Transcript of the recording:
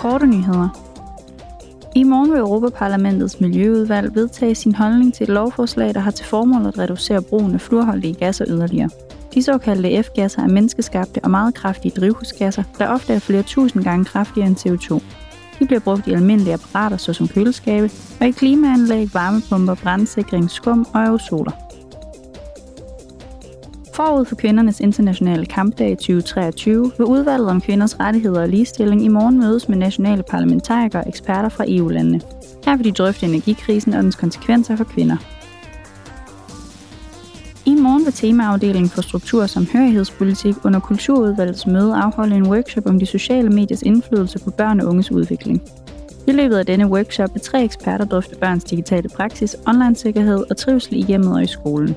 Korte nyheder. I morgen vil Europaparlamentets Miljøudvalg vedtage sin holdning til et lovforslag, der har til formål at reducere brugen af fluorholdige gasser yderligere. De såkaldte F-gasser er menneskeskabte og meget kraftige drivhusgasser, der ofte er flere tusind gange kraftigere end CO2. De bliver brugt i almindelige apparater såsom køleskabe og i klimaanlæg, varmepumper, brandsikring, skum og aerosoler. Forud for kvindernes internationale kampdag 2023 vil udvalget om kvinders rettigheder og ligestilling i morgen mødes med nationale parlamentarikere og eksperter fra EU-landene. Her vil de drøfte energikrisen og dens konsekvenser for kvinder. I morgen vil temaafdelingen for struktur som hørighedspolitik under Kulturudvalgets møde afholde en workshop om de sociale mediers indflydelse på børn og unges udvikling. I løbet af denne workshop vil tre eksperter drøfte børns digitale praksis, online-sikkerhed og trivsel i hjemmet og i skolen.